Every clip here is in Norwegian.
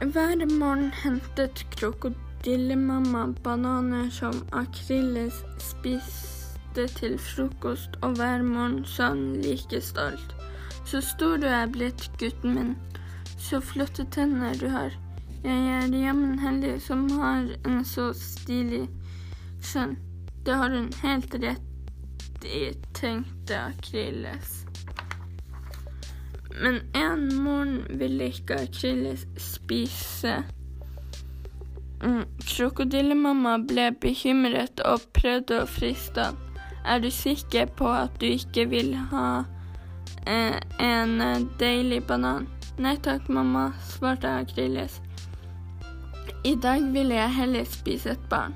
Hver morgen hentet krokodillemamma bananer som Akrilles spiste til frokost, og hver morgen sa like stolt. Så stor du er blitt, gutten min. Så flotte tenner du har. Jeg er jammen heldig som har en så stilig sønn. Det har hun helt rett i, tenkte Akrilles. Men en morgen ville ikke Akrilles spise. Mm, Krokodillemamma ble bekymret og prøvde å friste han. Er du sikker på at du ikke vil ha eh, en eh, deilig banan? Nei takk, mamma, svarte Akrilles. I dag vil jeg heller spise et barn.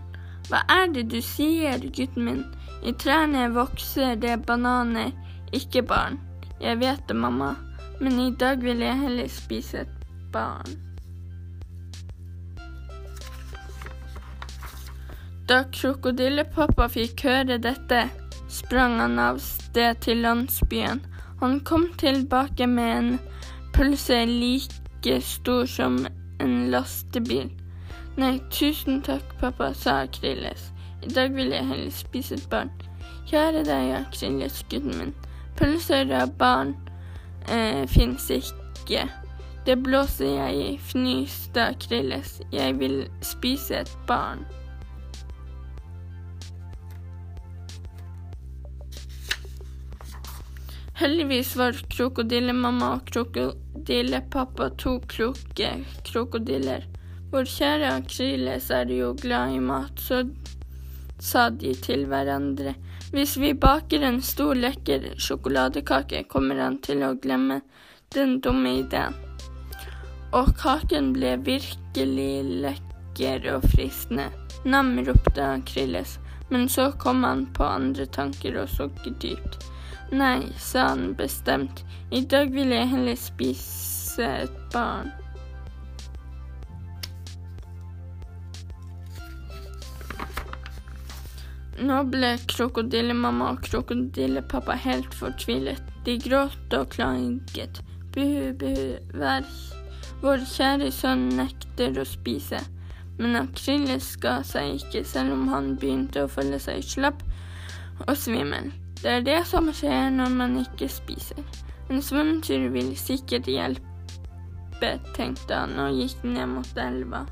Hva er det du sier, gutten min? I trærne vokser det bananer, ikke barn. Jeg vet det, mamma, men i dag vil jeg heller spise et barn. Da krokodillepappa fikk høre dette, sprang han av sted til landsbyen. Han kom tilbake med en pølse like stor som en lastebil. Nei, tusen takk, pappa, sa Akrilles. I dag vil jeg heller spise et barn. Kjære deg, Akrilles, gutten min. Pølser av barn eh, fins ikke. Det blåser jeg i, fnyste Akrilles. Jeg vil spise et barn. Heldigvis var krokodillemamma og krokodillepappa to kloke krokodiller. Vår kjære Akriles er jo glad i mat, så sa de til hverandre. Hvis vi baker en stor, lekker sjokoladekake, kommer han til å glemme den dumme ideen. Og kaken ble virkelig lekker og fristende. Nam, ropte Akriles, men så kom han på andre tanker og sukket dypt. Nei, sa han bestemt, i dag vil jeg heller spise et barn. Nå ble krokodillemamma og krokodillepappa helt fortvilet. De gråt og klaget. Buhu, buhu, vær vår kjære sønn nekter å spise. Men Akrilles ga seg ikke, selv om han begynte å føle seg slapp og svimmel. Det er det som skjer når man ikke spiser. En svømmetur vil sikkert hjelpe, tenkte han og gikk ned mot elva.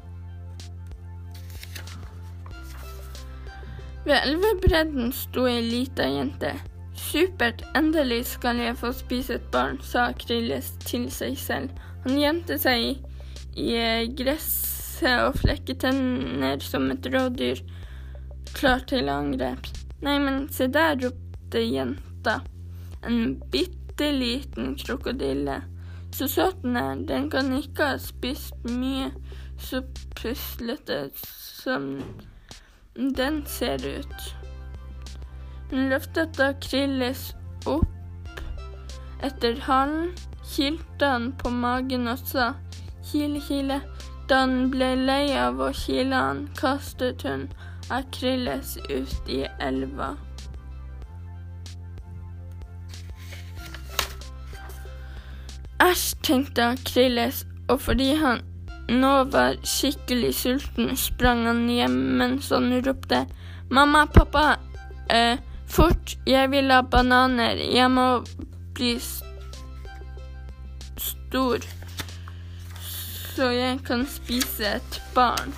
Ved elvebredden sto ei lita jente. Supert, endelig skal jeg få spise et barn, sa Krilles til seg selv. Han gjemte seg i gresset og flekket tenner som et rådyr, klar til angrep. Nei, men se der, ropte jenta. En bitte liten krokodille. Så søt den er, den kan ikke ha spist mye så puslete som den ser ut. Hun løftet Akrilles opp etter halen, kilte han på magen og sa kile, kile. Da han ble lei av å kile han, kastet hun Akrilles ut i elva. Æsj, tenkte Akrilles, og fordi han nå var skikkelig sulten, sprang han hjem mens han ropte Mamma, pappa, eh, fort, jeg vil ha bananer, jeg må bli stor, så jeg kan spise et barn.